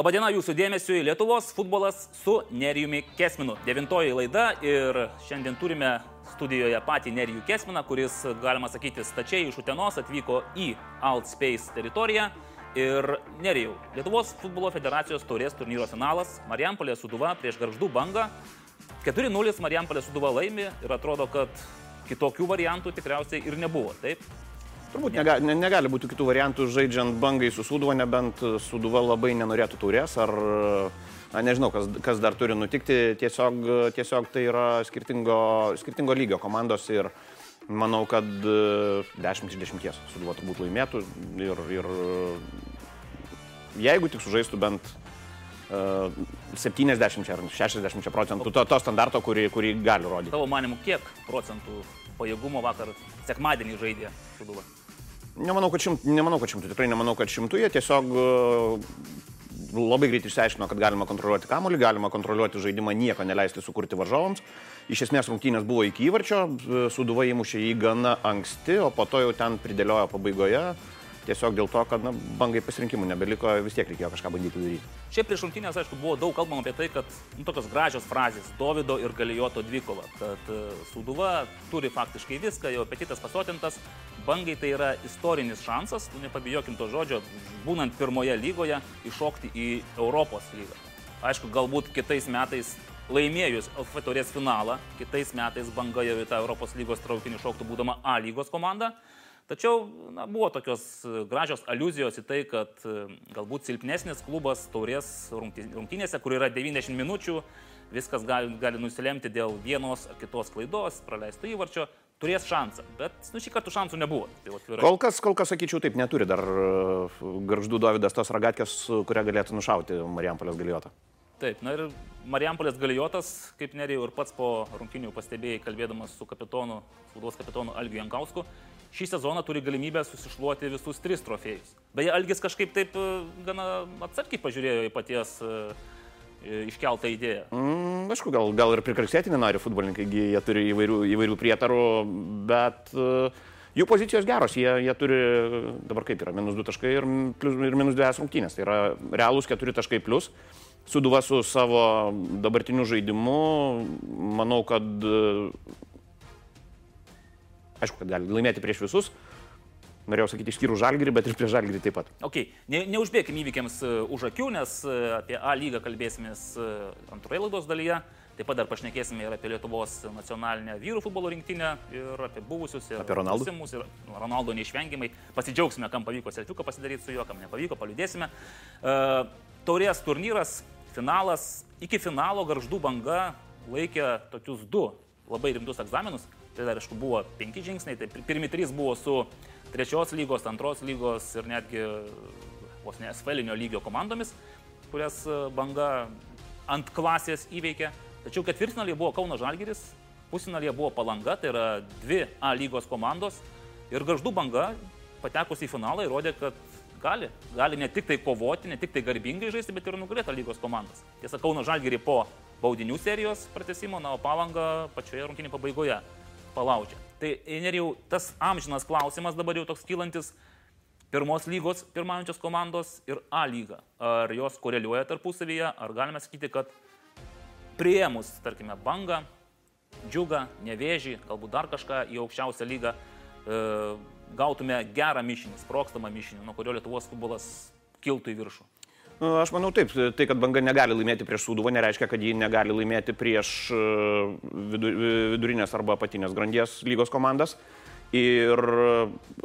Labadiena jūsų dėmesio į Lietuvos futbolas su Nerijumi Kesminu. Devintoji laida ir šiandien turime studijoje patį Nerijų Kesminą, kuris, galima sakyti, stačiai iš Utenos atvyko į Altspace teritoriją. Ir Nerijau, Lietuvos futbolo federacijos taurės turnyro finalas Marijampolė Suduva prieš Garždų bangą. 4-0 Marijampolė Suduva laimi ir atrodo, kad kitokių variantų tikriausiai ir nebuvo, taip? Turbūt nega, ne, negali būti kitų variantų žaidžiant bangai su Suduva, nebent Suduva labai nenorėtų taurės, ar na, nežinau, kas, kas dar turi nutikti. Tiesiog, tiesiog tai yra skirtingo, skirtingo lygio komandos ir manau, kad 10 iš 10 Suduva turbūt laimėtų ir, ir jeigu tik sužaistų bent uh, 70 ar 60 procentų to, to standarto, kurį, kurį gali rodyti. Tavo manimu, kiek procentų pajėgumo vakar sekmadienį žaidė Suduva? Nemanau, kad šimtų, nemanau, kad šimtų, tikrai nemanau, kad šimtų, jie tiesiog e, labai greitai išsiaiškino, kad galima kontroliuoti kamuolį, galima kontroliuoti žaidimą, nieko neleisti sukurti varžovams. Iš esmės rungtynės buvo iki įvarčio, e, Suduva įmušė jį gana anksti, o po to jau ten pridėliojo pabaigoje tiesiog dėl to, kad na, bangai pasirinkimų nebeliko, vis tiek reikėjo kažką bandyti daryti. Šiaip prieš rungtynės, aišku, buvo daug kalbama apie tai, kad nu, tokios gražios frazės - Davido ir Galijoto dvikova, kad uh, Suduva turi faktiškai viską, jo apetitas pasotintas, bangai tai yra istorinis šansas, nu, nepabijokim to žodžio, būnant pirmoje lygoje, iššokti į Europos lygą. Aišku, galbūt kitais metais laimėjus LFF turės finalą, kitais metais banga jau į tą Europos lygos traukinį šoktų būdama A lygos komanda. Tačiau na, buvo tokios e, gražios aluzijos į tai, kad e, galbūt silpnesnis klubas taurės rungtynėse, kur yra 90 minučių, viskas gali, gali nusilemti dėl vienos ar kitos klaidos, praleisto įvarčio, turės šansą. Bet nu, šį kartą šansų nebuvo. Tai, vat, kol, kas, kol kas, sakyčiau, taip neturi dar e, garždų Davidas tos ragatkės, kurią galėtų nušauti Marijampolės galiotą. Taip, na ir Marijampolės galijotas, kaip nerėjau ir pats po rungtinių pastebėjai, kalbėdamas su kapitonu, spaudos kapitonu Algiu Jankausku, šį sezoną turi galimybę susišluoti visus tris trofėjus. Beje, Algis kažkaip taip e, gana atsargiai pažiūrėjo į paties e, iškeltą idėją. Mm, aišku, gal, gal ir prikarksėti nenori futbolininkai, jie turi įvairių, įvairių prietarų, bet uh, jų pozicijos geros, jie, jie turi, dabar kaip yra, minus 2 taškai ir, plus, ir minus 2 rungtynės, tai yra realūs 4 taškai plus. Suduva su savo dabartiniu žaidimu, manau, kad Aišku, kad gali laimėti prieš visus. Norėjau sakyti išskyrus žalgirį, bet ir prieš žalgirį taip pat. Ok, ne, neužbėgim įvykiams uh, už akių, nes uh, apie A lygą kalbėsimės uh, antroje laidos dalyje. Taip pat dar pašnekėsime ir apie Lietuvos nacionalinę vyrų futbolo rinktinę ir apie buvusius ir apie Ronaldo. Būsimus, ir Ronaldo neišvengiamai. Pasidžiaugsime, kam pavyko selfiuką pasidaryti su juo, kam nepavyko, paliudėsime. Uh, taurės turnyras, finalas, iki finalo garždų banga laikė tokius du labai rimtus egzaminus. Tai dar, aišku, buvo penki žingsniai. Tai pirmi trys buvo su trečios lygos, antros lygos ir netgi vos ne esfelinio lygio komandomis, kurias e, banga ant klasės įveikė. Tačiau ketvirtfinalį buvo Kauno Žalgiris, pusfinalį buvo Palanga, tai yra dvi A lygos komandos. Ir garždų banga, patekusi į finalą, įrodė, kad gali. Gali ne tik tai kovoti, ne tik tai garbingai žaisti, bet ir nugalėti lygos komandas. Tiesa, Kauno Žalgirį po baudinių serijos pratesimo, na, o Palanga pačioje rungtynį pabaigoje palaužė. Tai ir jau tas amžinas klausimas dabar jau toks kylantis pirmos lygos pirmaujančios komandos ir A lyga. Ar jos koreliuoja tarpusavyje, ar galime sakyti, kad prieimus, tarkime, bangą, džiugą, nevėžį, galbūt dar kažką į aukščiausią lygą, e, gautume gerą mišinį, sprokstamą mišinį, nuo kurio Lietuvos futbolas kiltų į viršų. Nu, aš manau taip, tai kad banga negali laimėti prieš Sūduvą nereiškia, kad ji negali laimėti prieš e, vidurinės arba apatinės grandies lygos komandas. Ir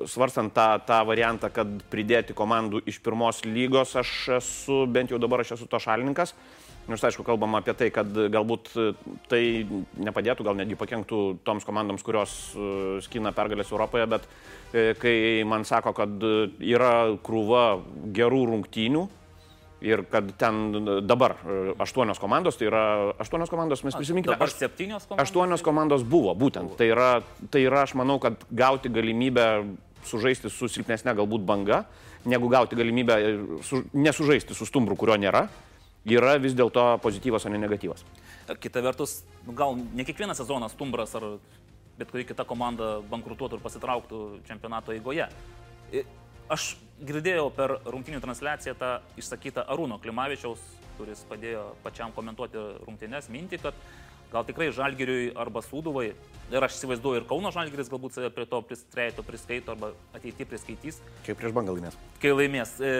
svarstant tą, tą variantą, kad pridėti komandų iš pirmos lygos, aš esu, bent jau dabar aš esu to šalininkas. Nors aišku, kalbam apie tai, kad galbūt tai nepadėtų, gal netgi pakenktų toms komandoms, kurios e, skina pergalės Europoje, bet e, kai man sako, kad yra krūva gerų rungtynių, Ir kad ten dabar aštuonios komandos, tai yra aštuonios komandos, mes prisiminkime. Dabar septynios komandos. Aštuonios komandos buvo, būtent. Tai yra, tai yra, aš manau, kad gauti galimybę sužaisti su silpnesnė galbūt banga, negu gauti galimybę su, nesužaisti su stumbru, kurio nėra, yra vis dėlto pozityvas, o ne negatyvas. Kita vertus, nu, gal ne kiekvieną sezoną stumbras ar bet kuri kita komanda bankrutuotų ir pasitrauktų čempionato eigoje. Aš girdėjau per rungtinių transliaciją tą išsakytą Arūno Klimavičiaus, kuris padėjo pačiam komentuoti rungtynės, mintį, kad gal tikrai Žalgiriui arba Sūduvai, ir aš įsivaizduoju, ir Kauno Žalgiris galbūt save prie to pristreito priskaito arba ateityje priskaitys. Kaip prieš bangą laimės. Kai laimės. E,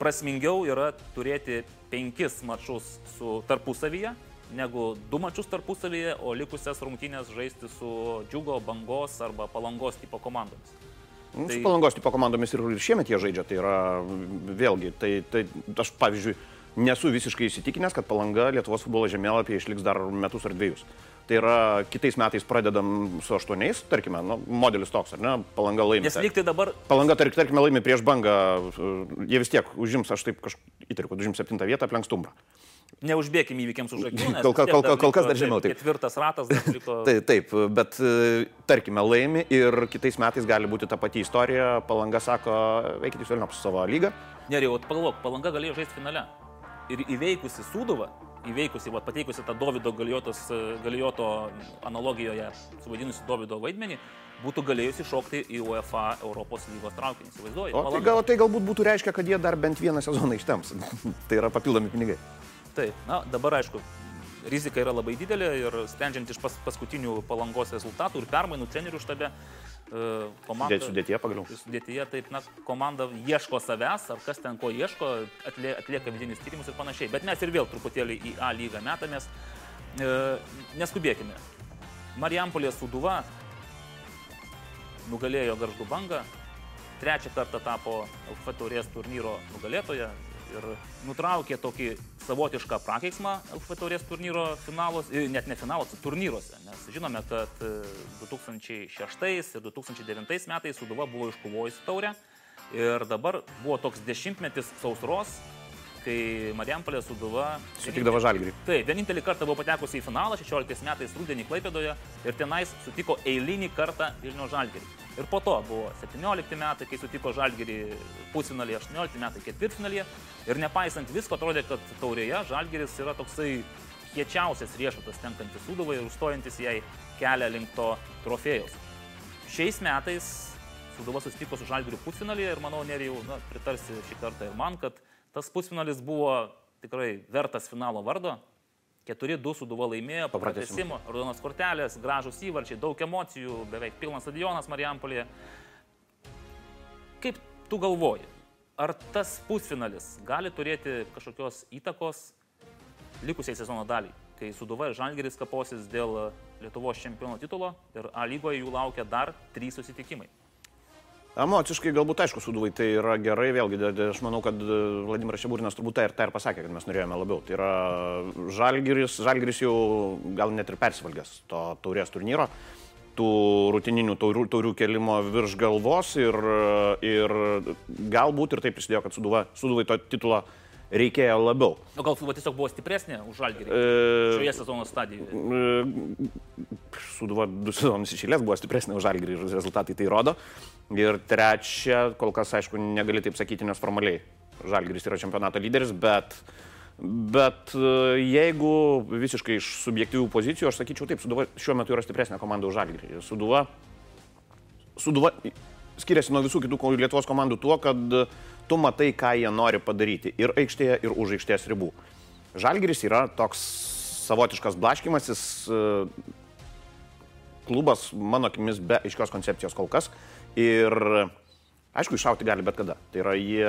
prasmingiau yra turėti penkis mačus su tarpusavyje, negu du mačius tarpusavyje, o likusias rungtynės žaisti su džiugo, bangos arba palangos tipo komandomis. Nu, tai... Su palangos tipo komandomis ir šiemet jie žaidžia, tai yra vėlgi, tai, tai aš pavyzdžiui nesu visiškai įsitikinęs, kad palanga Lietuvos futbolo žemėlapyje išliks dar metus ar dviejus. Tai yra kitais metais pradedam su aštuoniais, tarkime, nu, modelis toks, ar ne, palanga laimi. Nes lyg tai dabar. Palanga, tark, tarkime, laimi prieš bangą, jie vis tiek užims, aš taip kažkaip įtariu, kad užims septintą vietą, aplenks stumbrą. Neužbėgim įvykiams už akių. Kol, kol, kol, kol kas dar žemiau. Taip. Ketvirtas ratas dar liko. taip, taip, bet e, tarkime laimi ir kitais metais gali būti ta pati istorija. Palanga sako, veikite jūs vėliau su savo lygą. Neriau, pagalvok, palanga galėjo žaisti finale. Ir įveikusi Sūduvą, įveikusi, va, pateikusi tą Davido Galijotos, Galijoto analogijoje, suvadinusi Davido vaidmenį, būtų galėjusi šokti į UEFA Europos lygos traukinį. Įsivaizduoju. O tai, gal, tai galbūt būtų reiškia, kad jie dar bent vieną sezoną ištems. tai yra papildomi pinigai. Taip, na dabar aišku, rizika yra labai didelė ir sprendžiant iš pas, paskutinių palangos rezultatų ir permainų trenerių štabe, e, komanda. Sudėtyje pagaliau. Sudėtyje, taip, na, komanda ieško savęs, ar kas ten ko ieško, atlie, atlieka vidinius tyrimus ir panašiai. Bet mes ir vėl truputėlį į A lygą metamės. E, neskubėkime. Marijampolės Suduva nugalėjo Garždų bangą, trečią kartą tapo LF taurės turnyro nugalėtoja, ir nutraukė tokį savotišką prakeiksmą LF taurės turnyro finalos, net ne finaluose, turnyruose, nes žinome, kad 2006 e, ir 2009 metais Suduva buvo iškovojusi taurę. Ir dabar buvo toks dešimtmetis sausros, kai Marijampolė Suduva... Sutikdavo Žalgirį. Taip, vienintelį kartą buvo patekusi į finalą 16 metais rūdienį Klaipėdoje ir tenais sutiko eilinį kartą Vilnių Žalgirį. Ir po to buvo 17 metai, kai sutiko Žalgirį pusfinalį, 18 metai ketvirtfinalį. Ir nepaisant visko, atrodė, kad taurėje Žalgiris yra toksai kiečiausias riešutas tenkantis Suduvai ir užstojantis jai kelią link to trofėjaus. Šiais metais Suduva susitiko su Žalgiriu pusfinalį ir manau, nerijau, na, pritarsi šį kartą ir man, kad Tas pusfinalis buvo tikrai vertas finalo vardo. 4-2 Suduva laimėjo, po pratesimo, raudonos kortelės, gražus įvarčiai, daug emocijų, beveik pilnas stadionas Marijampolėje. Kaip tu galvoji, ar tas pusfinalis gali turėti kažkokios įtakos likusiai sezono daliai, kai Suduva ir Žalgeris kaposis dėl Lietuvos čempiono titulo ir A lygoje jų laukia dar trys susitikimai? Emociškai galbūt aišku, suduvai tai yra gerai, vėlgi, aš manau, kad e, Vladimiras Šeburinas turbūt tai ir, tai ir pasakė, kad mes norėjome labiau. Tai yra žalgiris, žalgiris jau gal net ir persivalgęs to taurės turnyro, tų rutininių taurių, taurių kelimo virš galvos ir, ir galbūt ir taip prisidėjo, kad suduva, suduvai to titulo reikėjo labiau. O gal Suduva tiesiog buvo stipresnė už Žalgirį e, šioje sezono stadijoje? E, Suduva du sezonus išėlės buvo stipresnė už Žalgirį ir rezultatai tai rodo. Ir trečia, kol kas aišku, negali taip sakyti, nes formaliai Žalgiris yra čempionato lyderis, bet, bet e, jeigu visiškai iš subjektyvių pozicijų, aš sakyčiau taip, Suduva šiuo metu yra stipresnė komanda už Žalgirį. Suduva, Suduva skiriasi nuo visų kitų Lietuvos komandų tuo, kad tu matai, ką jie nori padaryti ir aikštėje, ir už aikštės ribų. Žalgiris yra toks savotiškas blaškimasis e, klubas, mano akimis, be aiškios koncepcijos kol kas. Ir aišku, iššauti gali bet kada. Tai yra, jie,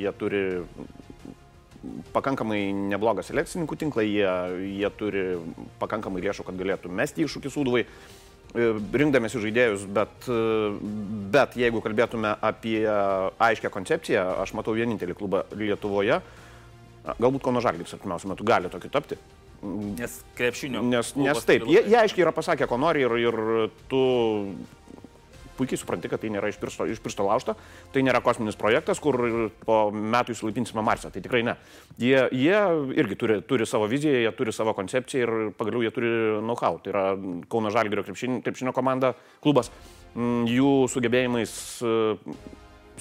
jie turi pakankamai neblogą selekcininkų tinklą, jie, jie turi pakankamai lėšų, kad galėtų mesti iššūkį sūduvai. E, rinkdamėsi žaidėjus, bet, e, bet jeigu kalbėtume apie aiškę koncepciją, aš matau vienintelį klubą Lietuvoje, galbūt Kauno Žalgiris artimiausiu metu gali tokį tapti. Nes krepšinio. Nes, nes taip, jie, jie aiškiai yra pasakę, ko nori ir, ir tu puikiai supranti, kad tai nėra iš piršto, iš piršto laužta, tai nėra kosminis projektas, kur po metų įsilaipinsime Marsą. Tai tikrai ne. Jie, jie irgi turi, turi savo viziją, jie turi savo koncepciją ir pagaliau jie turi know-how. Tai yra Kauno Žalgirio krepšinio, krepšinio komanda, klubas. Mm, jų sugebėjimais e,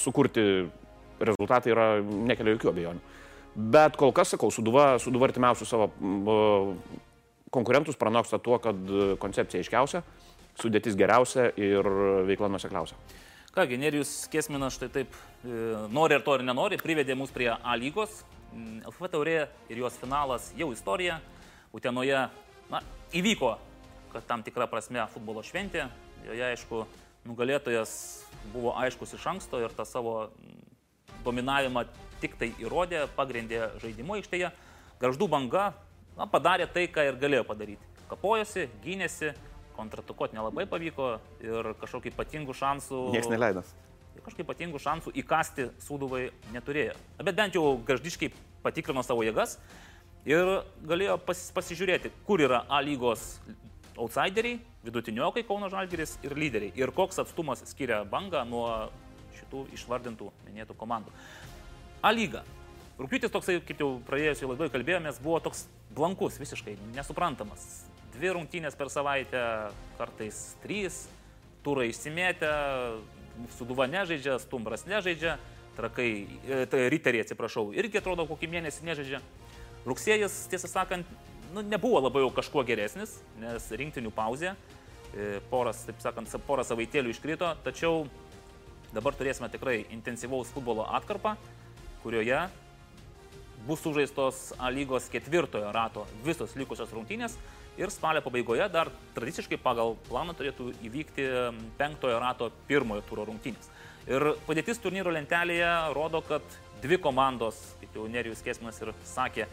sukurti rezultatai yra nekelia jokių abejonių. Bet kol kas, sakau, suduva, suduva artimiausių savo konkurentus pranoksta tuo, kad koncepcija aiškiausia, sudėtis geriausia ir veikla nusekliausia. Kągi, Nerijus Kesminas štai taip e, nori ir to ir nenori, privedė mus prie A lygos. Mm, LFF taurė ir jos finalas jau istorija. Utenoje na, įvyko, kad tam tikra prasme futbolo šventė. Joje, aišku, nugalėtojas buvo aiškus iš anksto ir tą savo mm, dominavimą tik tai įrodė, pagrindė žaidimo aikštėje. Garždų banga na, padarė tai, ką ir galėjo padaryti. Kapojosi, gynėsi, kontratukuoti nelabai pavyko ir kažkokių ypatingų šansų. Niekas neleido. Kažkokių ypatingų šansų įkasti sūduvai neturėjo. Bet bent jau gaždiškai patikrino savo jėgas ir galėjo pas, pasižiūrėti, kur yra A lygos outsideriai, vidutiniokai Kauno Žalgeris ir lyderiai. Ir koks atstumas skiria bangą nuo šitų išvardintų minėtų komandų. A lyga. Rūpiutis toksai, kaip jau praėjusioje laidoje kalbėjomės, buvo toks blankus, visiškai nesuprantamas dvi rungtynės per savaitę, kartais trys, turai išsimėtę, suduva nežaidžia, stumbras nežaidžia, trakai, e, tai riteriai atsiprašau, irgi atrodo kokį mėnesį nežaidžia. Rugsėjas, tiesą sakant, nu, nebuvo labai jau kažkuo geresnis, nes rinktinių pauzė, e, poras, taip sakant, porą savaitėlių iškrito, tačiau dabar turėsime tikrai intensyvaus futbolo atkarpą, kurioje bus sužaistos A lygos ketvirtojo rato visos likusios rungtynės ir spalio pabaigoje dar tradiciškai pagal planą turėtų įvykti penktojo rato pirmojo turo rungtynės. Ir padėtis turnyro lentelėje rodo, kad dvi komandos, kaip jau Nerijus Kesminas ir sakė,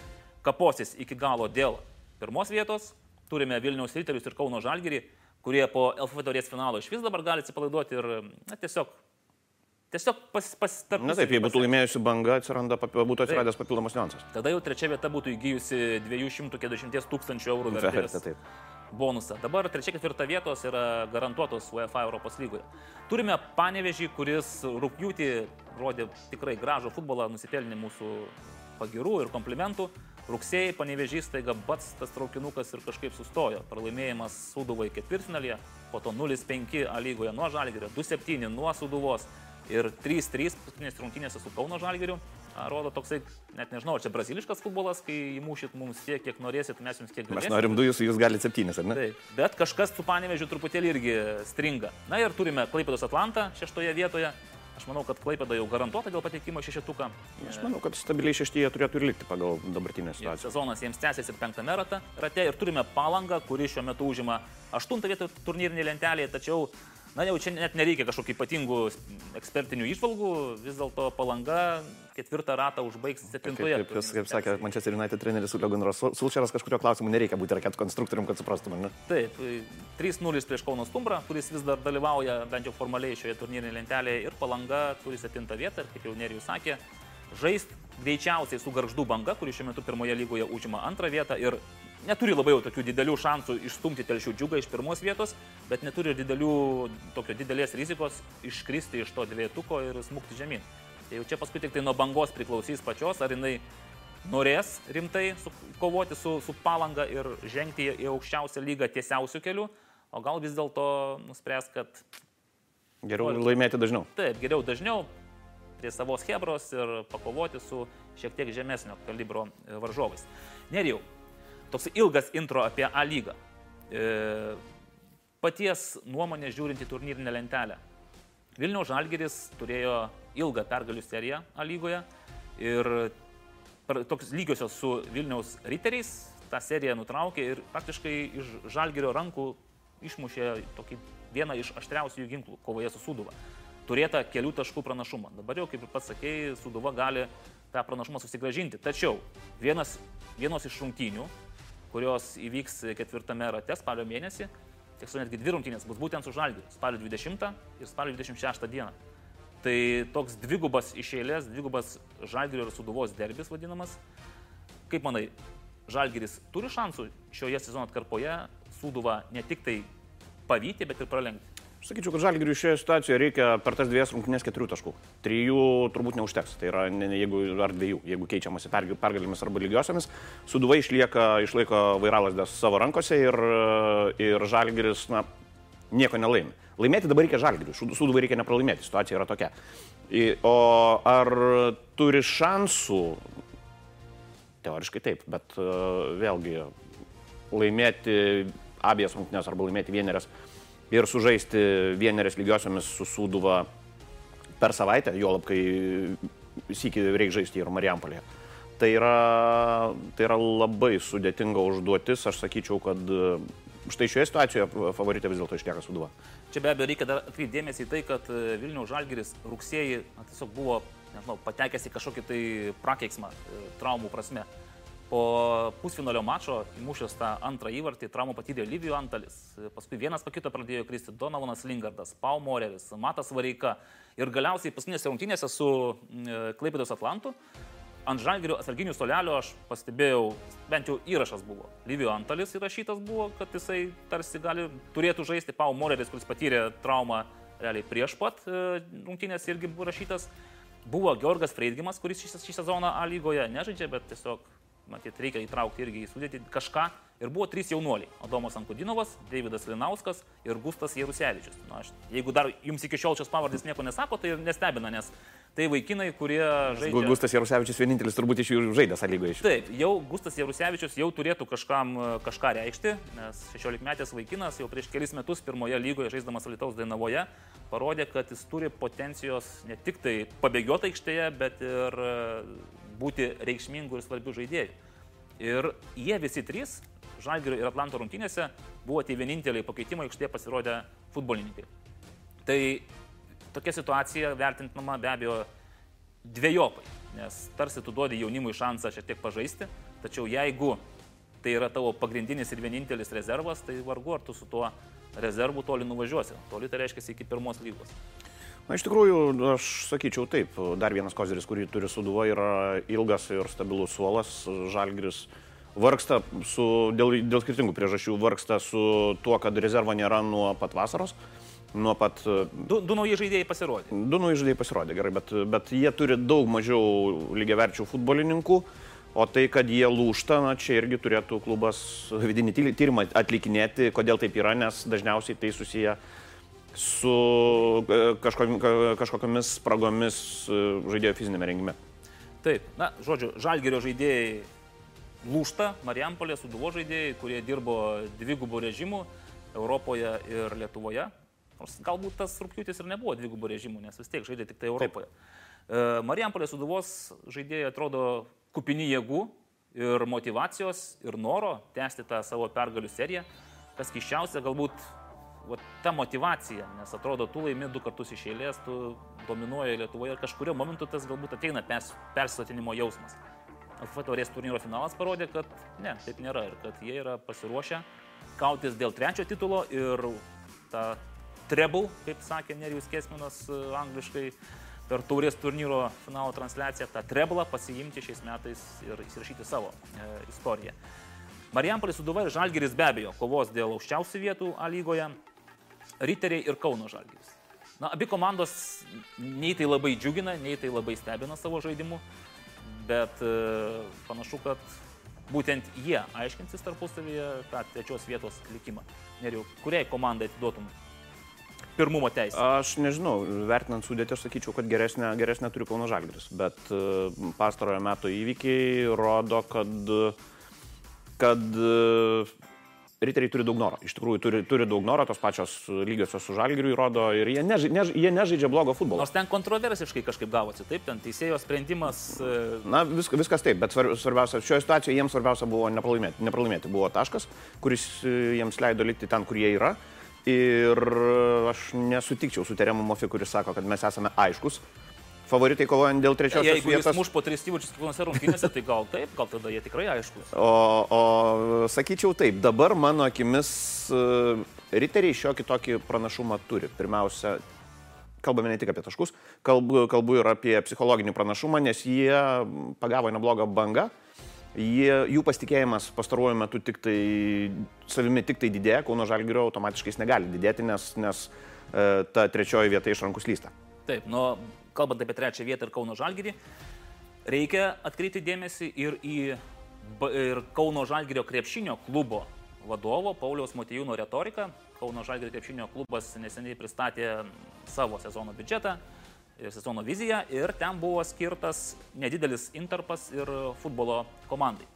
kaposis iki galo dėl pirmos vietos. Turime Vilniaus Riterius ir Kauno Žalgirį, kurie po LFF taurės finalo iš vis dabar gali atsipalaiduoti ir na, tiesiog Tiesiog pasitarti. Na taip, jei būtų laimėjusi banga, atsiranda, būtų atsiradęs taip. papildomas niuansas. Tada jau trečia vieta būtų įgyjusi 240 tūkstančių eurų vertės bonusą. Dabar trečia ketvirta vietos yra garantuotos UEFA Europos lygoje. Turime panevežį, kuris rūpjūtį rodė tikrai gražų futbolą, nusipelnė mūsų pagirų ir komplimentų. Rugsėjai panevežys taiga pats tas traukinukas ir kažkaip sustojo. Pralaimėjimas Suduvai ketvirtfinalėje, po to 0-5 A lygoje nuo Žalgirio, 2-7 nuo Suduvos ir 3-3 paskutinės rungtynėse su Kauno Žalgiriu. Rodo toksai, net nežinau, čia braziliškas futbolas, kai įmušit mums tiek, kiek norėsit, mes jums kiek galėsime. Mes norim du, jūs, jūs galite septynis, ar ne? Taip, bet kažkas su panevežiu truputėlį irgi stringa. Na ir turime Klaipėdos Atlantą šeštoje vietoje. Aš manau, kad Klaipėda jau garantuota dėl patekimo šešetuką. Aš manau, kad stabiliai šeštyje turėtų ir likti pagal dabartinę situaciją. Sezonas jiems tęsiasi ir penktame rate, rate ir turime palangą, kuri šiuo metu užima aštuntą vietą turnyrinėje lentelėje, tačiau Na jau čia net nereikia kažkokių ypatingų ekspertinių išvalgų, vis dėlto palanga ketvirtą ratą užbaigs septintoje. Kaip, kaip, kaip sakė Manchester United treneris Ulegonaras Sulčeras, kažkurio klausimu nereikia būti raketų konstruktorium, kad suprastume. Ne? Taip, 3-0 prieš Kauno Stumbrą, kuris vis dar dalyvauja bent jau formaliai šioje turnyrinėje lentelėje ir palanga turi septintą vietą ir kaip jau Nerijus sakė, žaist greičiausiai su garždų banga, kuri šiuo metu pirmoje lygoje užima antrą vietą ir neturi labai jau tokių didelių šansų išstumti telšių džiugą iš pirmos vietos, bet neturi didelių, tokio didelės rizikos iškristi iš to dvietuko ir smūgti žemyn. Tai jau čia paskui tik tai nuo bangos priklausys pačios, ar jinai norės rimtai su, kovoti su, su palanga ir žengti į aukščiausią lygą tiesiausių kelių, o gal vis dėlto nuspręs, kad... Geriau laimėti dažniau. Taip, geriau dažniau prie savos hebros ir pakovoti su šiek tiek žemesnio kalibro varžovais. Nerijau, toks ilgas intro apie A lygą. E, paties nuomonė žiūrint į turnyrinę lentelę. Vilniaus Žalgeris turėjo ilgą pergalių seriją A lygoje ir toks lygiosios su Vilniaus riteriais tą seriją nutraukė ir praktiškai iš Žalgerio rankų išmušė tokį vieną iš aštriausių ginklų kovoje su Suduva. Turėta kelių taškų pranašumą. Dabar jau, kaip ir pats sakėjai, Suduva gali tą pranašumą susigražinti. Tačiau vienas, vienos iš rungtynių kurios įvyks ketvirtame rate spalio mėnesį. Tiksliau, netgi dvi rungtynės bus būtent su Žalgiriu - spalio 20 ir spalio 26 dieną. Tai toks dvigubas iš eilės, dvigubas Žalgirio ir Suduvos derbis vadinamas. Kaip manai, Žalgiris turi šansų šioje sezono atkarpoje Suduvą ne tik tai pavyti, bet ir pralenkti? Sakyčiau, kad žalgiriui šioje situacijoje reikia per tas dviejas rungtynės keturių taškų. Trijų turbūt neužteks. Tai yra, ne, jeigu ar dviejų, jeigu keičiamasi pergalėmis arba lygiosiamis, Suduva išlieka, išlaiko vairalas savo rankose ir, ir žalgiris, na, nieko nelaimi. Laimėti dabar reikia žalgiriui, Suduvai reikia nepralaimėti, situacija yra tokia. O ar turi šansų? Teoriškai taip, bet vėlgi laimėti abiejas rungtynės arba laimėti vienerias ir sužaisti vienerias lygiosiomis su Sūduva per savaitę, jo lab, kai sėki reikia žaisti ir Marijampolėje. Tai yra, tai yra labai sudėtinga užduotis, aš sakyčiau, kad e, štai šioje situacijoje favoritė vis dėlto išlieka suduva. Čia be abejo reikia dar atkreipti dėmesį į tai, kad e, Vilnių Žalgiris rugsėjai na, tiesiog buvo nežinau, patekęs į kažkokį tai prakeiksmą e, traumų prasme. Po pusfinalio mačo įmušęs tą antrą įvartį, traumą patyrė Lyvijų Antalis, paskui vienas pakito pradėjo kristi Donavonas Lingardas, Pau Moreris, Matas Vareika ir galiausiai paskutinėse rungtynėse su e, Klaipėdos Atlantu ant žalgerio atsarginių solelio aš pastebėjau, bent jau įrašas buvo. Lyvijų Antalis įrašytas buvo, kad jisai tarsi gali, turėtų žaisti Pau Moreris, kuris patyrė traumą realiai prieš pat e, rungtynės irgi buvo rašytas. Buvo Georgas Freidgimas, kuris šį, šį sezoną A lygoje nežaidžia, bet tiesiog matyt, reikia įtraukti irgi į sudėtį kažką. Ir buvo trys jaunuoliai - Adomas Ankudinovas, Davidas Linauskas ir Gustas Jarusevičius. Na, aš, jeigu dar jums iki šiol šios pavardės nieko nesako, tai nestebina, nes tai vaikinai, kurie žaidžia. Gustas Jarusevičius vienintelis turbūt iš jų žaidė sąlygoje. Taip, jau Gustas Jarusevičius jau turėtų kažkam kažką reikšti, nes 16 metės vaikinas jau prieš kelis metus pirmoje lygoje žaisdamas Lietuvos Dainavoje parodė, kad jis turi potencijos ne tik tai pabėgioti aikštėje, bet ir būti reikšmingų ir svarbių žaidėjų. Ir jie visi trys, Žalgirio ir Atlanto rungtynėse, buvo tie vieninteliai pakeitimo aikštėje pasirodę futbolininkai. Tai tokia situacija vertintinama be abejo dviejopai, nes tarsi tu duodi jaunimui šansą šiek tiek pažaisti, tačiau jeigu tai yra tavo pagrindinis ir vienintelis rezervas, tai vargu ar tu su tuo rezervu toli nuvažiuosi. Toli tai reiškia iki pirmos lygos. Na, iš tikrųjų, aš sakyčiau taip, dar vienas kozeris, kurį turi suduva, yra ilgas ir stabilus suolas. Žalgris vargsta su, dėl, dėl skirtingų priežasčių, vargsta su tuo, kad rezervo nėra nuo pat vasaros. Nuo pat... Du, du nauji žaidėjai pasirodė. Du nauji žaidėjai pasirodė, gerai, bet, bet jie turi daug mažiau lygiaverčių futbolininkų. O tai, kad jie lūšta, na, čia irgi turėtų klubas vidinį tyrimą atlikinėti, kodėl taip yra, nes dažniausiai tai susiję uh, su e, kažkokiamis spragomis e, žaidėjo fizinėme rengime. Taip, na, žodžiu, žalgerio žaidėjai lūšta, Marijampolė, Suduvo žaidėjai, kurie dirbo dvigubų režimų Europoje ir Lietuvoje. Nors galbūt tas rūpjūtis ir nebuvo dvigubų režimų, nes vis tiek žaidė tik tai Europoje. Taip. Marijampolė Suduvos žaidėjai atrodo kupini jėgų ir motivacijos ir noro tęsti tą savo pergalių seriją. Kas kiščiausia, galbūt va, ta motivacija, nes atrodo, tu laimi du kartus iš eilės, tu dominuoji Lietuvoje ir kažkurio momentu tas galbūt ateina pers, persisotinimo jausmas. LFF taurės turnyro finalas parodė, kad ne, taip nėra ir kad jie yra pasiruošę kautis dėl trečio titulo ir tą treble, kaip sakė Nerijus Kesminas e, angliškai, per taurės turnyro finalo transliaciją, tą treblą pasiimti šiais metais ir įsirašyti savo e, istoriją. Marijampolė Suduva ir Žalgiris be abejo kovos dėl aukščiausių vietų A lygoje. Riteriai ir Kauno Žalgiris. Na, abi komandos nei tai labai džiugina, nei tai labai stebina savo žaidimu, bet e, panašu, kad būtent jie aiškinsis tarpusavyje tą trečios vietos likimą. Neriu, kuriai komandai atiduotum pirmumo teisę? Aš nežinau, vertinant sudėtį, aš sakyčiau, kad geresnė, geresnė turi Kauno Žalgiris, bet e, pastarojo meto įvykiai rodo, kad, kad riteriai turi daug noro. Iš tikrųjų, turi, turi daug noro, tos pačios lygiosios su žalgiriu įrodo ir jie, neža, než, jie nežaidžia blogo futbolo. Nors ten kontroversiškai kažkaip gavosi, taip, ten teisėjo sprendimas. E, Na, vis, viskas taip, bet svarbiausia, šioje situacijoje jiems svarbiausia buvo nepralaimėti. Nepralaimėti buvo taškas, kuris e, jiems leido likti ten, kur jie yra. Ir aš nesutikčiau su Teremu Mofi, kuris sako, kad mes esame aiškus favoritai kovojant dėl trečios Jeigu vietos. Jeigu muš po tris įvarčius kiekvienose rungtynėse, tai gal taip, gal tada jie tikrai aiškus. O, o sakyčiau taip, dabar mano akimis uh, riteriai šiokį tokį pranašumą turi. Pirmiausia, kalbame ne tik apie taškus, kalbu, kalbu ir apie psichologinį pranašumą, nes jie pagavo neblogą bangą. Jie, jų pasitikėjimas pastaruoju metu tik tai savimi tik tai didėja, Kauno Žalgirio automatiškai jis negali didėti, nes, nes e, ta trečioji vieta iš rankų slysta. Taip, nu, kalbant apie trečią vietą ir Kauno Žalgirį, reikia atkreipti dėmesį ir į ir Kauno Žalgirio krepšinio klubo vadovo Pauliaus Matijūno retoriką. Kauno Žalgirio krepšinio klubas neseniai pristatė savo sezono biudžetą ir sezono viziją ir ten buvo skirtas nedidelis interpas ir futbolo komandai.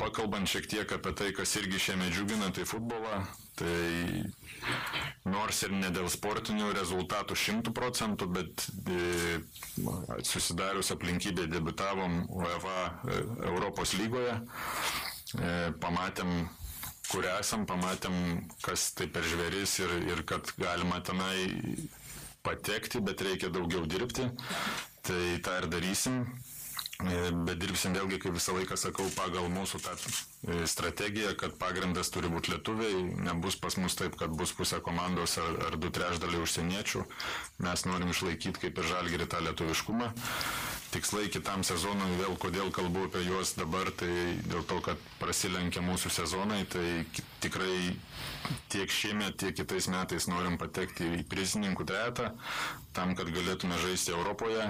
Pakalbant šiek tiek apie tai, kas irgi šiame džiugina, tai futbolą, tai nors ir ne dėl sportinių rezultatų šimtų procentų, bet e, susidarius aplinkybė debitavom UEFA e, Europos lygoje, e, pamatėm kur esam, pamatėm, kas tai per žvėris ir, ir kad galima tenai patekti, bet reikia daugiau dirbti. Tai tą ir darysim. E, bet dirbsim vėlgi, kaip visą laiką sakau, pagal mūsų tą strategiją, kad pagrindas turi būti lietuviai, nebus pas mus taip, kad bus pusė komandos ar, ar du trešdaliai užsieniečių. Mes norim išlaikyti kaip ir žalgerį tą lietuviškumą. Tikslai kitam sezonui, vėl kodėl kalbu apie juos dabar, tai dėl to, kad prasilenkia mūsų sezonai, tai tikrai tiek šiemet, tiek kitais metais norim patekti į prizininkų tretą, tam, kad galėtume žaisti Europoje.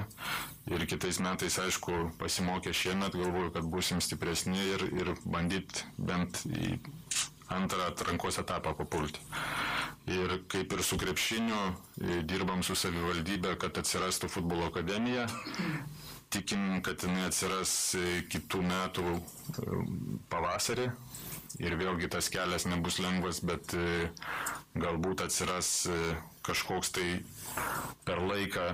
Ir kitais metais, aišku, pasimokę šiemet, galvoju, kad busim stipresni ir, ir bandyti bent į antrą atrankos etapą papulti. Ir kaip ir su krepšiniu, dirbam su savivaldybė, kad atsirastų futbolo akademija. Tikim, kad jinai atsiras kitų metų pavasarį, ir vėlgi tas kelias nebus lengvas, bet galbūt atsiras kažkoks tai per laiką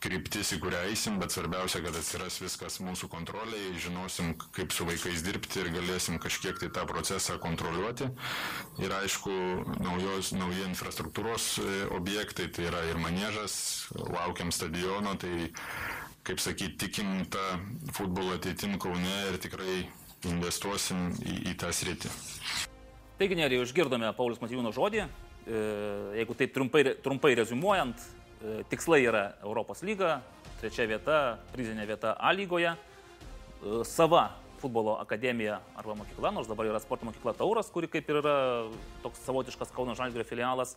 kryptis, į kurią eisim, bet svarbiausia, kad atsiras viskas mūsų kontroliai, žinosim, kaip su vaikais dirbti ir galėsim kažkiek tai tą procesą kontroliuoti. Ir aišku, naujos, nauji infrastruktūros objektai, tai yra ir manėžas, laukiam stadiono, tai kaip sakyti, tikim tą futbolo ateitim Kaune ir tikrai investuosim į, į tą sritį. Taigi, Nerija, išgirdome Paulius Matijūno žodį. E, jeigu taip trumpai, trumpai rezumuojant, e, tikslai yra Europos lyga, trečia vieta, prizinė vieta A lygoje, sava futbolo akademija arba mokykla, nors dabar yra sporto mokykla Tauras, kuri kaip ir yra toks savotiškas Kauno Žalgirio filialas,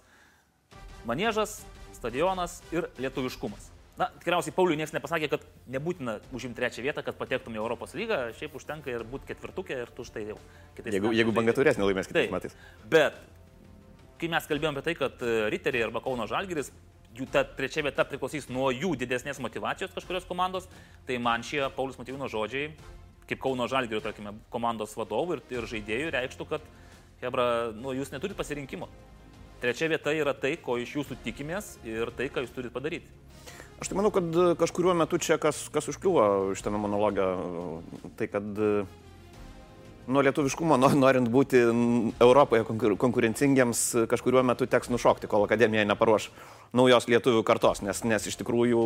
manėžas, stadionas ir lietuviškumas. Na, tikriausiai Pauliui niekas nepasakė, kad nebūtina užimti trečią vietą, kad patektum į Europos lygą, šiaip užtenka ir būti ketvirtukė ir tu štai jau kitais jeigu, metais. Jeigu banga turės, nelaimės kitais tai, metais. Bet, kai mes kalbėjome apie tai, kad Riteriai arba Kauno Žalgiris, jų ta trečia vieta priklausys nuo jų didesnės motivacijos kažkurios komandos, tai man šie Paulius Matyvino žodžiai, kaip Kauno Žalgirio, tarkime, komandos vadovų ir, ir žaidėjų, reikštų, kad, Hebra, nu, jūs neturite pasirinkimo. Trečia vieta yra tai, ko iš jūsų tikimės ir tai, ką jūs turite padaryti. Aš tai manau, kad e, kažkuriuo metu čia kas, kas užkliuvo šitame monologe, tai kad e, nuo lietuviškumo, norint būti Europoje konkurencingiems, kažkuriuo metu teks nušokti, kol akademija neparuoš naujos lietuvių kartos, nes, nes iš tikrųjų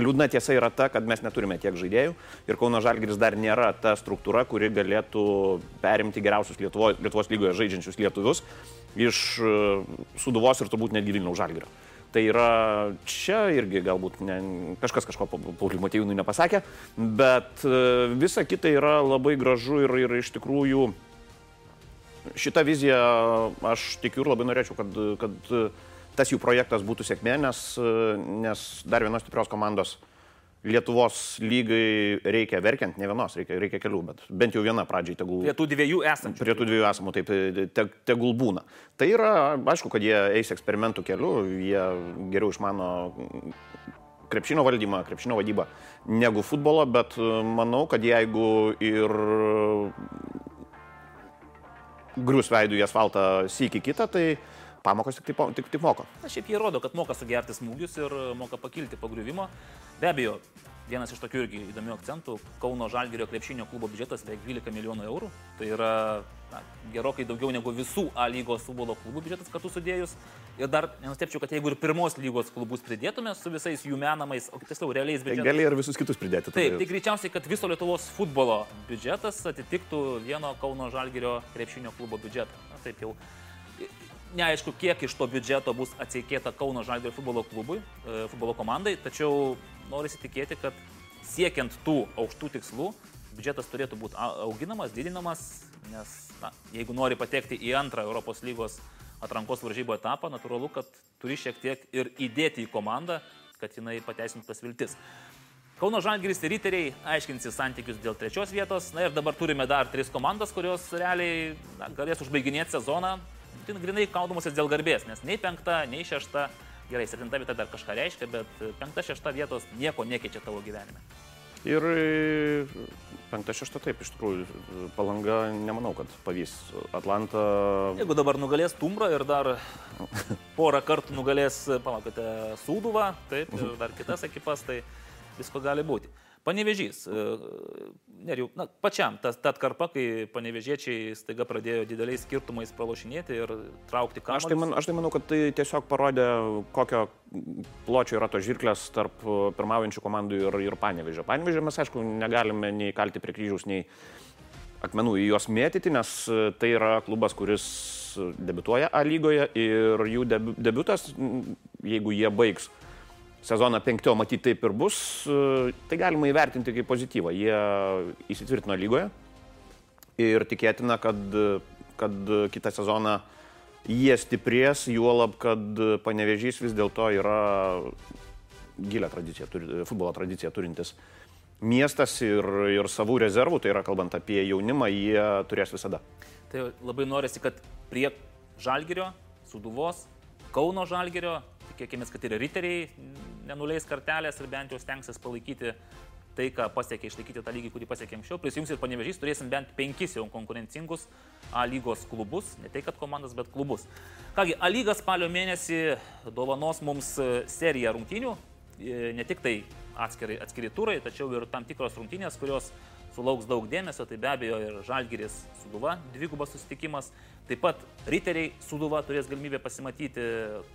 liūdna tiesa yra ta, kad mes neturime tiek žaidėjų ir Kauno Žalgiris dar nėra ta struktūra, kuri galėtų perimti geriausius Lietuvo, Lietuvos lygoje žaidžiančius lietuvius iš e, Suduvos ir turbūt netgi Vilniaus Žalgirio. Tai yra čia irgi galbūt ne, kažkas kažko Pauliui Matėjūnui nepasakė, bet e, visa kita yra labai gražu ir, ir iš tikrųjų šitą viziją aš tikiu ir labai norėčiau, kad, kad tas jų projektas būtų sėkmė, nes, nes dar vienos stiprios komandos Lietuvos lygai reikia verkiant, ne vienos, reikia, reikia kelių, bet bent jau viena pradžiai tegul. Prie tų dviejų esamų. Prie tų dviejų esamų, taip, te, tegul būna. Tai yra, aišku, kad jie eis eksperimentų keliu, jie geriau išmano krepšinio valdymą, krepšinio vadybą negu futbolo, bet manau, kad jeigu ir grius veidų į asfaltą sįki kitą, tai pamokos tik, tik, tik, tik moko. Na, šiaip jie rodo, kad moka sugerti smūgius ir moka pakilti po griuvimo. Be abejo, vienas iš tokių irgi įdomių akcentų - Kauno Žalgirio krepšinio klubo biudžetas beveik 12 milijonų eurų. Tai yra na, gerokai daugiau negu visų A lygos futbolo klubų biudžetas kartu sudėjus. Ir dar nenustepčiau, kad jeigu ir pirmos lygos klubus pridėtume su visais jų menamais, o tiksliau realiais biudžetais. Tai gali ir visus kitus pridėti. Taip, tai greičiausiai, kad viso Lietuvos futbolo biudžetas atitiktų vieno Kauno Žalgirio krepšinio klubo biudžetą. Na, taip jau Neaišku, kiek iš to biudžeto bus atsiekėta Kauno Žalgirio futbolo klubui, e, futbolo komandai, tačiau norisi tikėti, kad siekiant tų aukštų tikslų, biudžetas turėtų būti auginamas, didinamas, nes na, jeigu nori patekti į antrą Europos lygos atrankos varžybų etapą, natūralu, kad turi šiek tiek ir įdėti į komandą, kad jinai pateisintų tas viltis. Kauno Žalgiris ir Riteriai aiškinsi santykius dėl trečios vietos. Na ir dabar turime dar tris komandas, kurios realiai na, galės užbaiginėti sezoną grinai kaudomasis dėl garbės, nes nei penkta, nei šešta, gerai, septinta vieta dar kažką reiškia, bet penkta, šešta vietos nieko nekeičia tavo gyvenime. Ir penkta, šešta taip, iš tikrųjų, palanga nemanau, kad pavys. Atlanta. Jeigu dabar nugalės Tumbrą ir dar porą kartų nugalės, palaukite, Sūduvą, taip, ir dar kitas ekipas, tai visko gali būti. Panevežys. Neriu, na, pačiam, tas ta atkarpa, kai panevežiečiai staiga pradėjo dideliais skirtumais pralošinėti ir traukti kamuolį. Aš, tai man, aš tai manau, kad tai tiesiog parodė, kokio pločio yra to žirklės tarp pirmaujančių komandų ir, ir panevežio. Panevežio mes, aišku, negalime nei kalti prie kryžiaus, nei akmenų į juos mėtyti, nes tai yra klubas, kuris debituoja A lygoje ir jų debutas, jeigu jie baigs sezoną penktio matyti taip ir bus, e, tai galima įvertinti kaip pozityvą. Jie įsitvirtino lygoje ir tikėtina, kad, kad kitą sezoną jie stiprės, juolab, kad panevežys vis dėlto yra gilę tradiciją, futbolo tradiciją turintis miestas ir, ir savų rezervų, tai yra kalbant apie jaunimą, jie turės visada. Tai labai norisi, kad prie Žalgirio, Suduvos, Kauno Žalgirio tikėkime, kad ir riteriai nenuleis kartelės ir bent jau stengsis palaikyti tai, ką pasiekė, išlaikyti tą lygį, kurį pasiekė anksčiau. Prisijungs ir panevežys, turėsim bent penkis jau konkurencingus A lygos klubus, ne tai kad komandas, bet klubus. Kągi, A lyga spalio mėnesį dovanos mums seriją rungtynių, e, ne tik tai atskiri, atskiri turai, tačiau ir tam tikros rungtynės, kurios sulauks daug dėmesio, tai be abejo ir Žalgiris Suduva, dvigubas susitikimas, taip pat Riteriai Suduva turės galimybę pasimatyti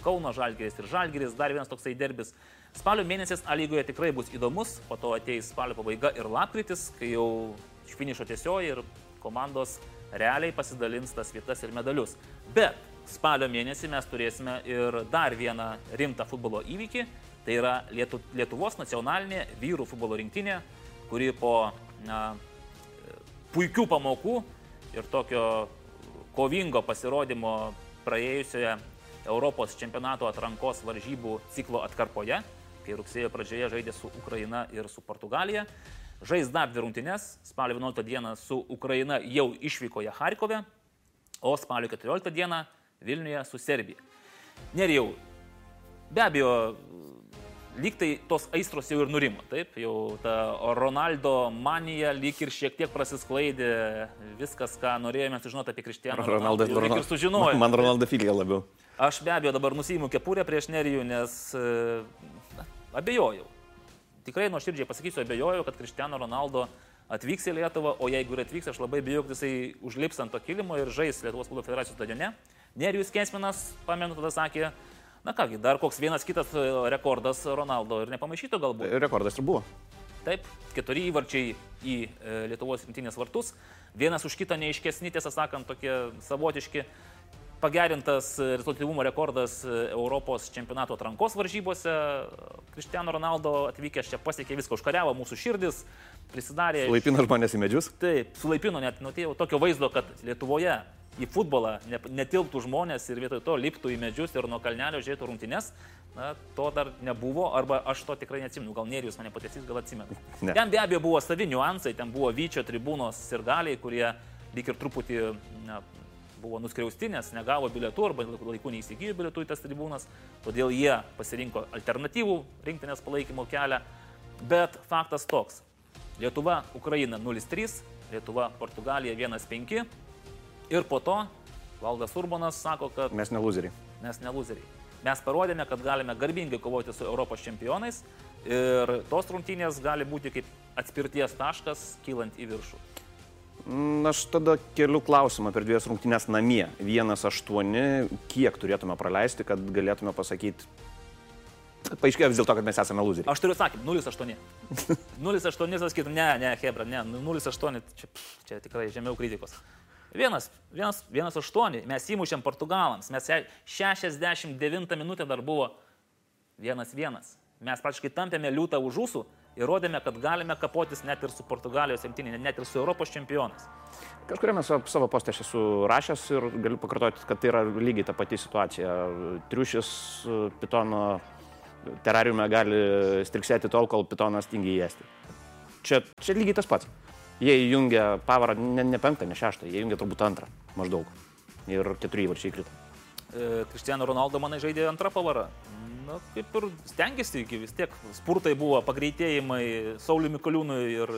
Kauno Žalgiris ir Žalgiris, dar vienas toksai derbis. Spalio mėnesis A lygoje tikrai bus įdomus, po to ateis spalio pabaiga ir lapkritis, kai jau finišo tiesioji ir komandos realiai pasidalins tas vietas ir medalius. Bet spalio mėnesį mes turėsime ir dar vieną rimtą futbolo įvykį, tai yra Lietuvos nacionalinė vyrų futbolo rinktinė, kuri po na, puikių pamokų ir tokio kovingo pasirodymo praėjusioje Europos čempionato atrankos varžybų ciklo atkarpoje, kai rugsėjo pradžioje žaidė su Ukraina ir su Portugalija. Žais dar dvi rungtynes, spalio 11 dieną su Ukraina jau išvykoje Harkove, o spalio 14 dieną Vilniuje su Serbija. Nerijau, be abejo, lyg tai tos aistros jau ir nurimo, taip, jau ta Ronaldo manija lyg ir šiek tiek prasisklaidė, viskas, ką norėjome sužinoti apie Kristianą Ronaldą, Ronaldo, ir sužinojome. Man Ronaldo filija labiau. Aš be abejo dabar nusijimu kepurę prieš Nerijų, nes na, abejojau. Tikrai nuoširdžiai pasakysiu, abejojau, kad Kristiano Ronaldo atvyks į Lietuvą, o jeigu ir atvyks, aš labai bijau, kad jisai užlips ant to kilimo ir žais Lietuvos futbolo federacijos stadione. Nerijus Kensminas, pamenu, tada sakė, Na kągi, dar koks vienas kitas e, rekordas Ronaldo ir nepamaišyto galbūt. Rekordas ir buvo. Taip, keturi įvarčiai į e, Lietuvos rinktinės vartus. Vienas už kitą neiškesni, tiesą sakant, tokie savotiški. Pagerintas rezultatyvumo rekordas e, Europos čempionato atrankos varžybose. Kristiano Ronaldo atvykęs čia pasiekė viską, užkariavo mūsų širdis, prisidarė. Sulaipino žmonės į medžius? Taip, sulaipino net, nu, tai jau tokio vaizdo, kad Lietuvoje į futbolą netilptų žmonės ir vietoj to liptų į medžius ir nuo kalnelio žiūrėtų rungtynes, na, to dar nebuvo, arba aš to tikrai neatsimenu, gal Nerijus mane pataisys, gal atsimenu. Ne. Ten be abejo buvo savi niuansai, ten buvo Vyčio tribūnos ir galiai, kurie lyg ir truputį na, buvo nuskriausti, nes negavo bilietų arba laikų neįsigijo bilietų į tas tribūnas, todėl jie pasirinko alternatyvų rinktinės palaikymo kelią. Bet faktas toks. Lietuva, Ukraina 0-3, Lietuva, Portugalija 1-5, Ir po to Valdas Urbanas sako, kad... Mes ne loseriai. Mes ne loseriai. Mes parodėme, kad galime garbingai kovoti su Europos čempionais ir tos rungtynės gali būti kaip atspirties taškas kylant į viršų. Mm, aš tada keliu klausimą per dvies rungtynės namie. Vienas aštuoni, kiek turėtume praleisti, kad galėtume pasakyti, paaiškėjo vis dėlto, kad mes esame loseriai. Aš turiu atsakymą, 0,8. 0,8 sakytum, ne, ne, Hebra, ne, 0,8, čia, čia tikrai žemiau kritikos. Vienas, vienas, vienas aštuoni, mes įmušėm Portugalams, mes 69 minutę dar buvo vienas vienas. Mes praktiškai tampėme liūtą už jūsų ir rodėme, kad galime kapotis net ir su Portugalijos imtinė, net ir su Europos čempionais. Kažkuriame savo postę aš esu rašęs ir galiu pakartoti, kad tai yra lygiai ta pati situacija. Triušis pitono terariume gali striksėti tol, kol pitonas tingi įėsti. Čia, čia lygiai tas pats. Jie įjungia pavarą ne, ne penktą, ne šeštą, jie įjungia turbūt antrą maždaug. Ir keturi įvarčiai krito. E, Kristiano Ronaldo, manai, žaidė antrą pavarą? na, kaip ir stengiasi iki vis tiek. Spurtai buvo pagreitėjimai Sauliu Mikoliūnui ir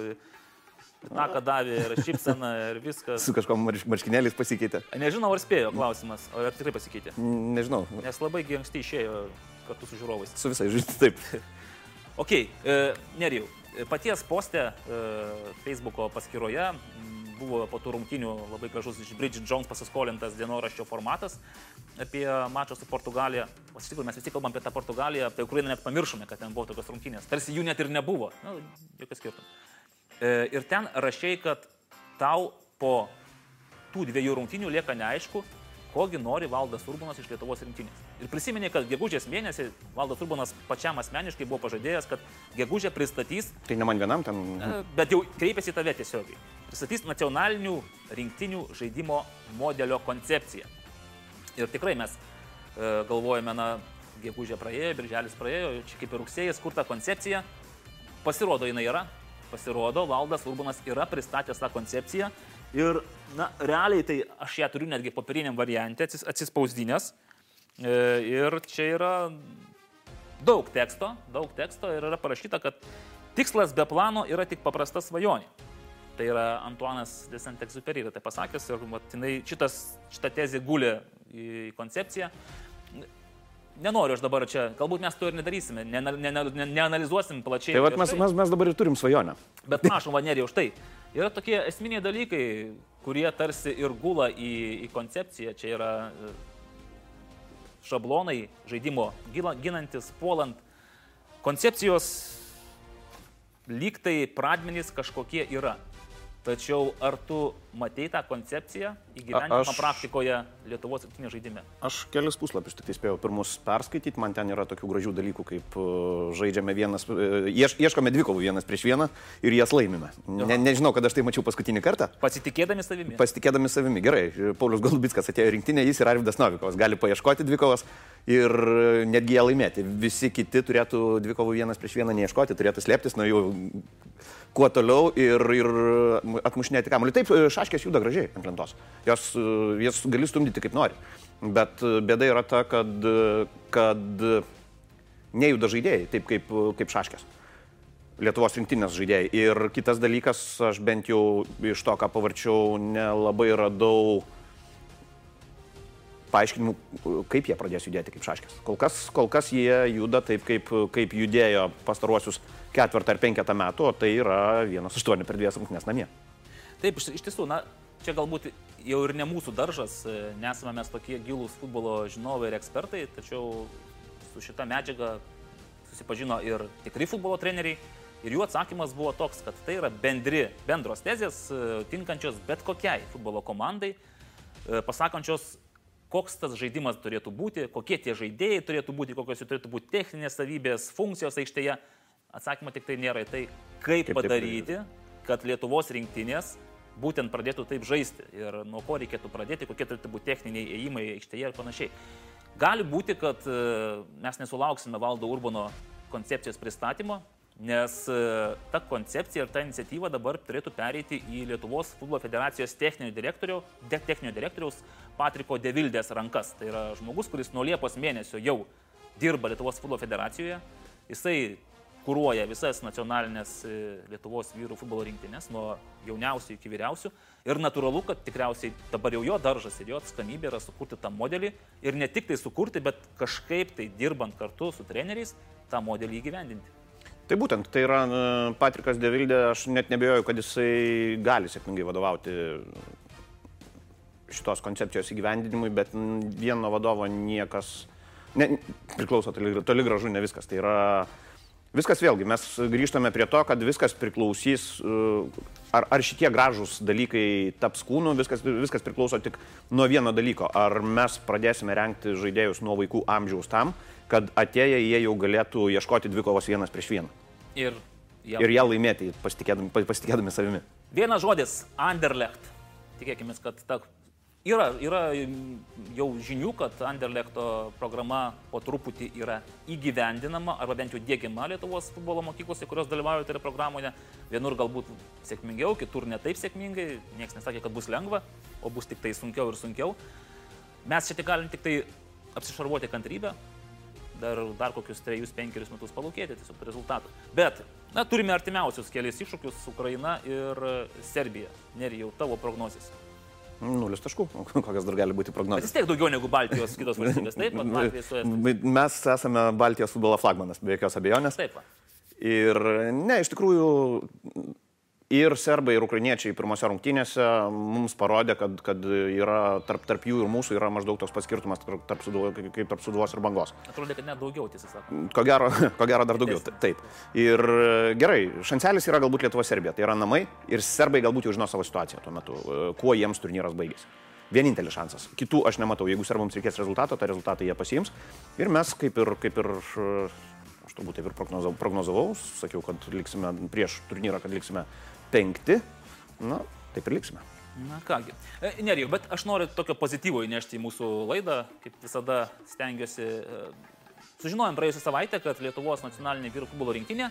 Na, ką davė ir šypsena ir viskas. Su kažkom marš, marškinėliais pasikeitė. Nežinau, ar spėjo klausimas, ar tikrai pasikeitė. Nežinau. Nes labai anksti išėjo kartu su žiūrovais. Su visais, žinai, taip. ok, e, Nerijau, paties postė e, Facebook'o paskyroje buvo po tų rungtinių labai gražus iš Bridget Jones pasiskolintas dienoraščio formatas apie mačą su Portugalija. O iš tikrųjų mes visi kalbam apie tą Portugaliją, apie Ukrainą net pamiršome, kad ten buvo tokios rungtynės. Tarsi jų net ir nebuvo. Na, jokios skirtumo. E, ir ten rašiai, kad tau po tų dviejų rungtynių lieka neaišku, kogi nori Valdas Urbanas iš Lietuvos rinktinės. Ir prisiminė, kad gegužės mėnesį Valdas Urbanas pačiam asmeniškai buvo pažadėjęs, kad gegužė pristatys... Tai ne man vienam ten. E, bet jau kreipėsi tave tiesiogiai. Pristatys nacionalinių rinktinių žaidimo modelio koncepciją. Ir tikrai mes e, galvojame, na, gegužė praėjo, birželis praėjo, čia kaip ir rugsėjas, kur ta koncepcija. Pasirodo, jinai yra, Pasirodo, Valdas Urbanas yra pristatęs tą koncepciją ir, na, realiai tai aš ją turiu netgi popieriniam variantė atsispausdinęs. E, ir čia yra daug teksto, daug teksto ir yra parašyta, kad tikslas be plano yra tik paprasta svajonė. Tai yra Antuanas de Saint-Exupéry yra tai pasakęs ir vat, jinai, šitas, šita tezė gulė į koncepciją nenoriu aš dabar čia, galbūt mes to ir nedarysime, ne, ne, ne, neanalizuosim plačiai. Tai vat, mes, mes, mes dabar ir turim svajonę. Bet prašom, Vanerija, už tai. Yra tokie esminiai dalykai, kurie tarsi ir gula į, į koncepciją. Čia yra e, šablonai žaidimo ginantis, puolant. Koncepcijos lygtai pradmenys kažkokie yra. Tačiau ar tu matei tą koncepciją įgyvendinimą aš... praktikoje Lietuvos rinktinės žaidime? Aš kelias puslapius tik tai spėjau pirmus perskaityti, man ten yra tokių gražių dalykų, kaip uh, žaidžiame vienas, uh, ieš, ieškome dvikovų vienas prieš vieną ir jas laimime. Ne, nežinau, kada aš tai mačiau paskutinį kartą. Pasitikėdami savimi. Pasitikėdami savimi, gerai. Paulius Galubitskas atėjo rinktinė, jis ir Arvidas Novikovas gali paieškoti dvikovas ir netgi ją laimėti. Visi kiti turėtų dvikovų vienas prieš vieną neieškoti, turėtų slėptis nuo jų kuo toliau ir, ir atmušinėti kamuolį. Taip, šaškės juda gražiai ant lentos. Jos, jas gali stumdyti kaip nori. Bet bėda yra ta, kad, kad nejuda žaidėjai, taip kaip, kaip šaškės. Lietuvos rinktinės žaidėjai. Ir kitas dalykas, aš bent jau iš to, ką pavarčiau, nelabai radau paaiškinimų, kaip jie pradės judėti kaip šaškės. Kol kas, kol kas jie juda taip, kaip, kaip judėjo pastaruosius ketvirtą ar penketą metų, o tai yra vienas aštuoni per dvies rungtynės namie. Taip, iš, iš tiesų, na, čia galbūt jau ir ne mūsų daržas, e, nesame mes tokie gilūs futbolo žinovai ir ekspertai, tačiau su šita medžiaga susipažino ir tikri futbolo treneriai. Ir jų atsakymas buvo toks, kad tai yra bendri, bendros tezės, e, tinkančios bet kokiai futbolo komandai, e, pasakančios, koks tas žaidimas turėtų būti, kokie tie žaidėjai turėtų būti, kokios jų turėtų būti techninės savybės, funkcijos aikštėje. Atsakymo tik tai nėra į tai, kaip, kaip padaryti, kad Lietuvos rinktinės būtent pradėtų taip žaisti ir nuo ko reikėtų pradėti, kokie turėtų būti techniniai ėjimai aikštėje ir panašiai. Gali būti, kad e, mes nesulauksime valdo Urbano koncepcijos pristatymo, nes e, ta koncepcija ir ta iniciatyva dabar turėtų pereiti į Lietuvos futbolo federacijos techninio, direktorio, de, techninio direktoriaus Patriko Devildės rankas. Tai yra žmogus, kuris nuo Liepos mėnesio jau dirba Lietuvos futbolo federacijoje. Jisai kūruoja visas nacionalinės e, Lietuvos vyrų futbolo rinktinės, nuo jauniausių iki vyriausių. Ir natūralu, kad tikriausiai dabar jau jo daržas ir jo atskamybė yra sukurti tą modelį ir ne tik tai sukurti, bet kažkaip tai dirbant kartu su treneriais tą modelį įgyvendinti. Tai būtent, tai yra Patrikas Devildė, aš net nebejoju, kad jisai gali sėkmingai vadovauti šitos koncepcijos įgyvendinimui, bet vieno vadovo niekas, ne, priklauso toli, toli gražu ne viskas. Tai yra Viskas vėlgi, mes grįžtame prie to, kad viskas priklausys, e, ar, ar šitie gražūs dalykai taps kūnu, viskas, viskas priklauso tik nuo vieno dalyko. Ar mes pradėsime renkti žaidėjus nuo vaikų amžiaus tam, kad atėję jie jau galėtų ieškoti dvikovos vienas prieš vieną. Ir, ja. ir ją laimėti, pasitikėdami, pasitikėdami savimi. Vienas žodis - Anderlecht. Tikėkime, kad ta Yra, yra jau žinių, kad Anderlechto programa po truputį yra įgyvendinama arba bent jau dėgiama Lietuvos futbolo mokyklose, kurios dalyvauja toje programoje. Vienur galbūt sėkmingiau, kitur ne taip sėkmingai. Niekas nesakė, kad bus lengva, o bus tik tai sunkiau ir sunkiau. Mes čia tik galim tik tai apsišarvuoti kantrybę, dar, dar kokius 3-5 metus palūkėti tiesiog rezultatų. Bet, na, turime artimiausius kelias iššūkius - Ukraina ir Serbija. Neri jau tavo prognozijas. Nulis taškų, kokias dar gali būti Bet prognozijos. vis tiek daugiau negu Baltijos kitos valstybės, taip, Estija. Mes esame Baltijos futbolo flagmanas, be jokios abejonės. Taip. va. Ir ne, iš tikrųjų ir serbai, ir ukrainiečiai pirmose rungtynėse mums parodė, kad, kad yra tarp, tarp jų ir mūsų yra maždaug toks paskirtumas tarp, tarp suduvo, kaip tarp suduvos ir bangos. Atrodė, kad net daugiau, tiesą sakant. Ko gero, ko gero dar daugiau. Taip. Ir e, gerai, šancelis yra galbūt Lietuva Serbija. Tai yra namai ir serbai galbūt jau žino savo situaciją tuo metu, e, kuo jiems turnyras baigėsi. Vienintelis šansas. Kitų aš nematau. Jeigu serbams reikės rezultato, tą rezultatą jie pasiims. Ir mes kaip ir, kaip ir e, aš turbūt taip ir prognozavau, prognozavau sakiau, kad liksime prieš turnyrą, kad liksime penkti. Na, taip ir liksime. Na kągi. E, Nerijau, bet aš noriu tokio pozityvo įnešti į mūsų laidą, kaip visada stengiuosi. e, Sužinojom praėjusią savaitę, kad Lietuvos nacionalinė vyrų futbolo rinktinė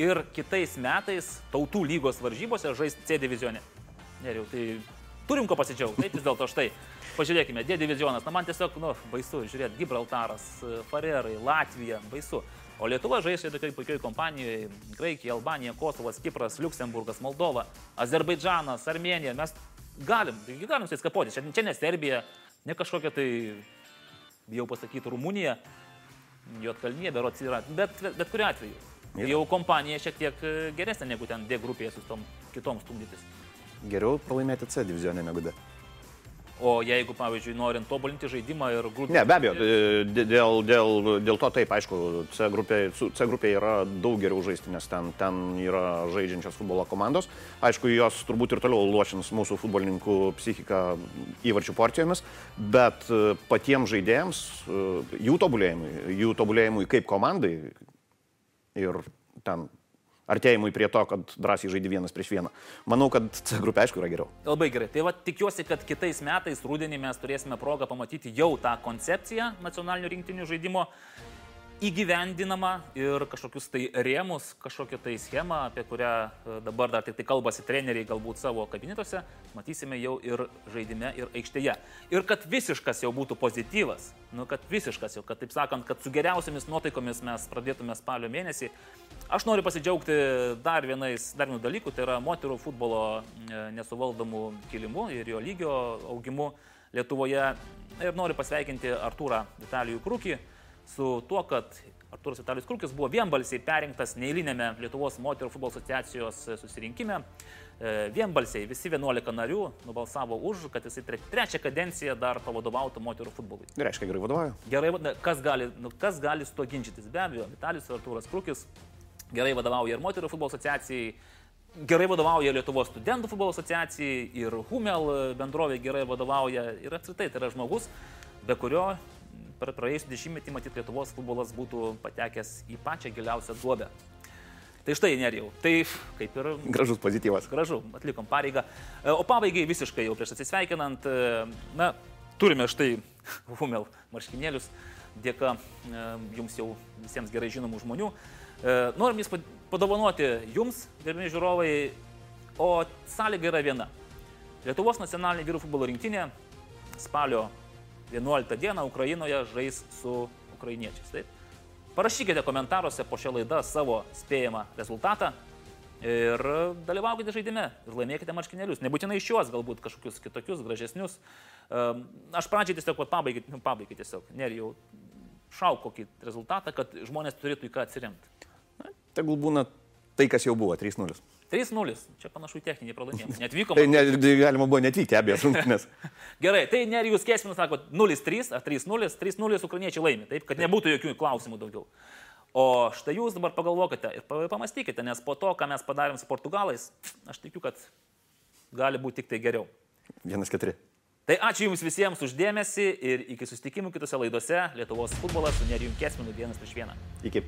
ir kitais metais tautų lygos varžybose žais C divizione. Nerijau, tai turim ko pasidžiaugti. Taip vis dėlto štai. Pažiūrėkime, D divizionas. Na man tiesiog, nu, baisu, žiūrėt, Gibraltaras, e, Farerai, Latvija, baisu. O Lietuva žaidžia tokiai puikiai kompanijoje - Graikija, Albanija, Kosovas, Kipras, Luksemburgas, Moldova, Azerbaidžanas, Armenija. Mes galim, galim su jais kapoti. Čia, čia ne Serbija, ne kažkokia tai, bijau pasakyti, Rumunija, Jotkalnyje, berots yra, bet, bet kuriu atveju. Yra. Jau kompanija šiek tiek e, geresnė negu ten D grupėje su tom kitom stumdytis. Geriau pralaimėti C divizionė negu D. O jeigu, pavyzdžiui, norint tobulinti žaidimą ir grūdų... Ne, be abejo, dė- dėl, dėl, dėl to taip, aišku, C grupė, C grupė yra daug geriau žaisti, nes ten, ten yra žaidžiančios futbolo komandos. Aišku, jos turbūt ir toliau lošins mūsų futbolininkų psichiką įvarčių porcijomis, bet e, patiems žaidėjams, e, jų tobulėjimui, jų tobulėjimui kaip komandai ir ten artėjimui prie to, kad drąsiai žaidži vienas prieš vieną. Manau, kad C grupė aišku yra geriau. Labai gerai. Tai va, tikiuosi, kad kitais metais, rudenį mes turėsime progą pamatyti jau tą koncepciją nacionalinių rinktinių žaidimo įgyvendinama ir kažkokius tai rėmus, kažkokią tai schemą, apie kurią e, dabar dar tik tai kalbasi treneriai galbūt savo kabinetuose, matysime jau ir žaidime, ir aikštėje. Ir kad visiškas jau būtų pozityvas, nu kad visiškas jau, kad taip sakant, kad su geriausiamis nuotaikomis mes pradėtume spalio mėnesį. Aš noriu pasidžiaugti dar vienais, dar vienu dalyku, tai yra moterų futbolo e, nesuvaldomų kilimų ir jo lygio augimu Lietuvoje. Ir noriu pasveikinti Artūrą Vitalijų Krūkį su tuo, kad Artūras Vitalijus Krūkis buvo vienbalsiai perinktas neįlinėme Lietuvos moterų futbolo asociacijos susirinkime. E, Vienbalsiai visi 11 narių nubalsavo už, kad jisai tre- trečią kadenciją dar pavadovautų moterų futbolui. Tai reiškia, gerai vadovauju. Gerai, kas gali, nu, kas gali su to ginčytis? Be abejo, Vitalijus Artūras Krūkis gerai vadovauja ir moterų futbolo asociacijai, gerai vadovauja Lietuvos studentų futbolo asociacijai ir Humel bendrovė gerai vadovauja ir apskritai tai yra žmogus, be kurio per praėjusią dešimtmetį matyt Lietuvos futbolas būtų patekęs į pačią giliausią duobę. Tai štai, nerijau, tai kaip ir Gražus pozityvas. Gražu, atlikom pareigą. E, O pabaigai visiškai jau prieš atsisveikinant, e, na, turime štai Humel marškinėlius, dėka e, jums jau visiems gerai žinomų žmonių. Norim jis pad- padovanoti jums, gerbimi žiūrovai, o sąlyga yra viena. Lietuvos nacionalinė vyrų futbolo rinktinė spalio 11 dieną Ukrainoje žais su ukrainiečiais. Taip? Parašykite komentaruose po šią laidą savo spėjamą rezultatą ir dalyvaukite žaidime ir laimėkite marškinėlius. Nebūtinai šiuos, galbūt kažkokius kitokius, gražesnius. Aš pradžiai tiesiog, pabaigai, nu, pabaigai tiesiog, nerijau, šauk kokį rezultatą, kad žmonės turėtų į ką atsiremti. Tegul būna tai, kas jau buvo, 3-0. 3-0, čia panašu į techninį pralaimėjimą. Netvykom. Tai ne, tai galima buvo netvykti abiejas rungtynės. Gerai, tai Nerijus Kesminas sako 0-3 ar 3-0, 3-0 ukrainiečiai laimi, taip, kad nebūtų jokių klausimų daugiau. O štai jūs dabar pagalvokite ir pa- pamastykite, nes po to, ką mes padarėm su portugalais, aš tikiu, kad gali būti tik tai geriau. 1-4. Tai ačiū Jums visiems uždėmesi ir iki susitikimų kitose laidose Lietuvos futbolas su Nerijum Kesminu vienas prieš vieną. Iki.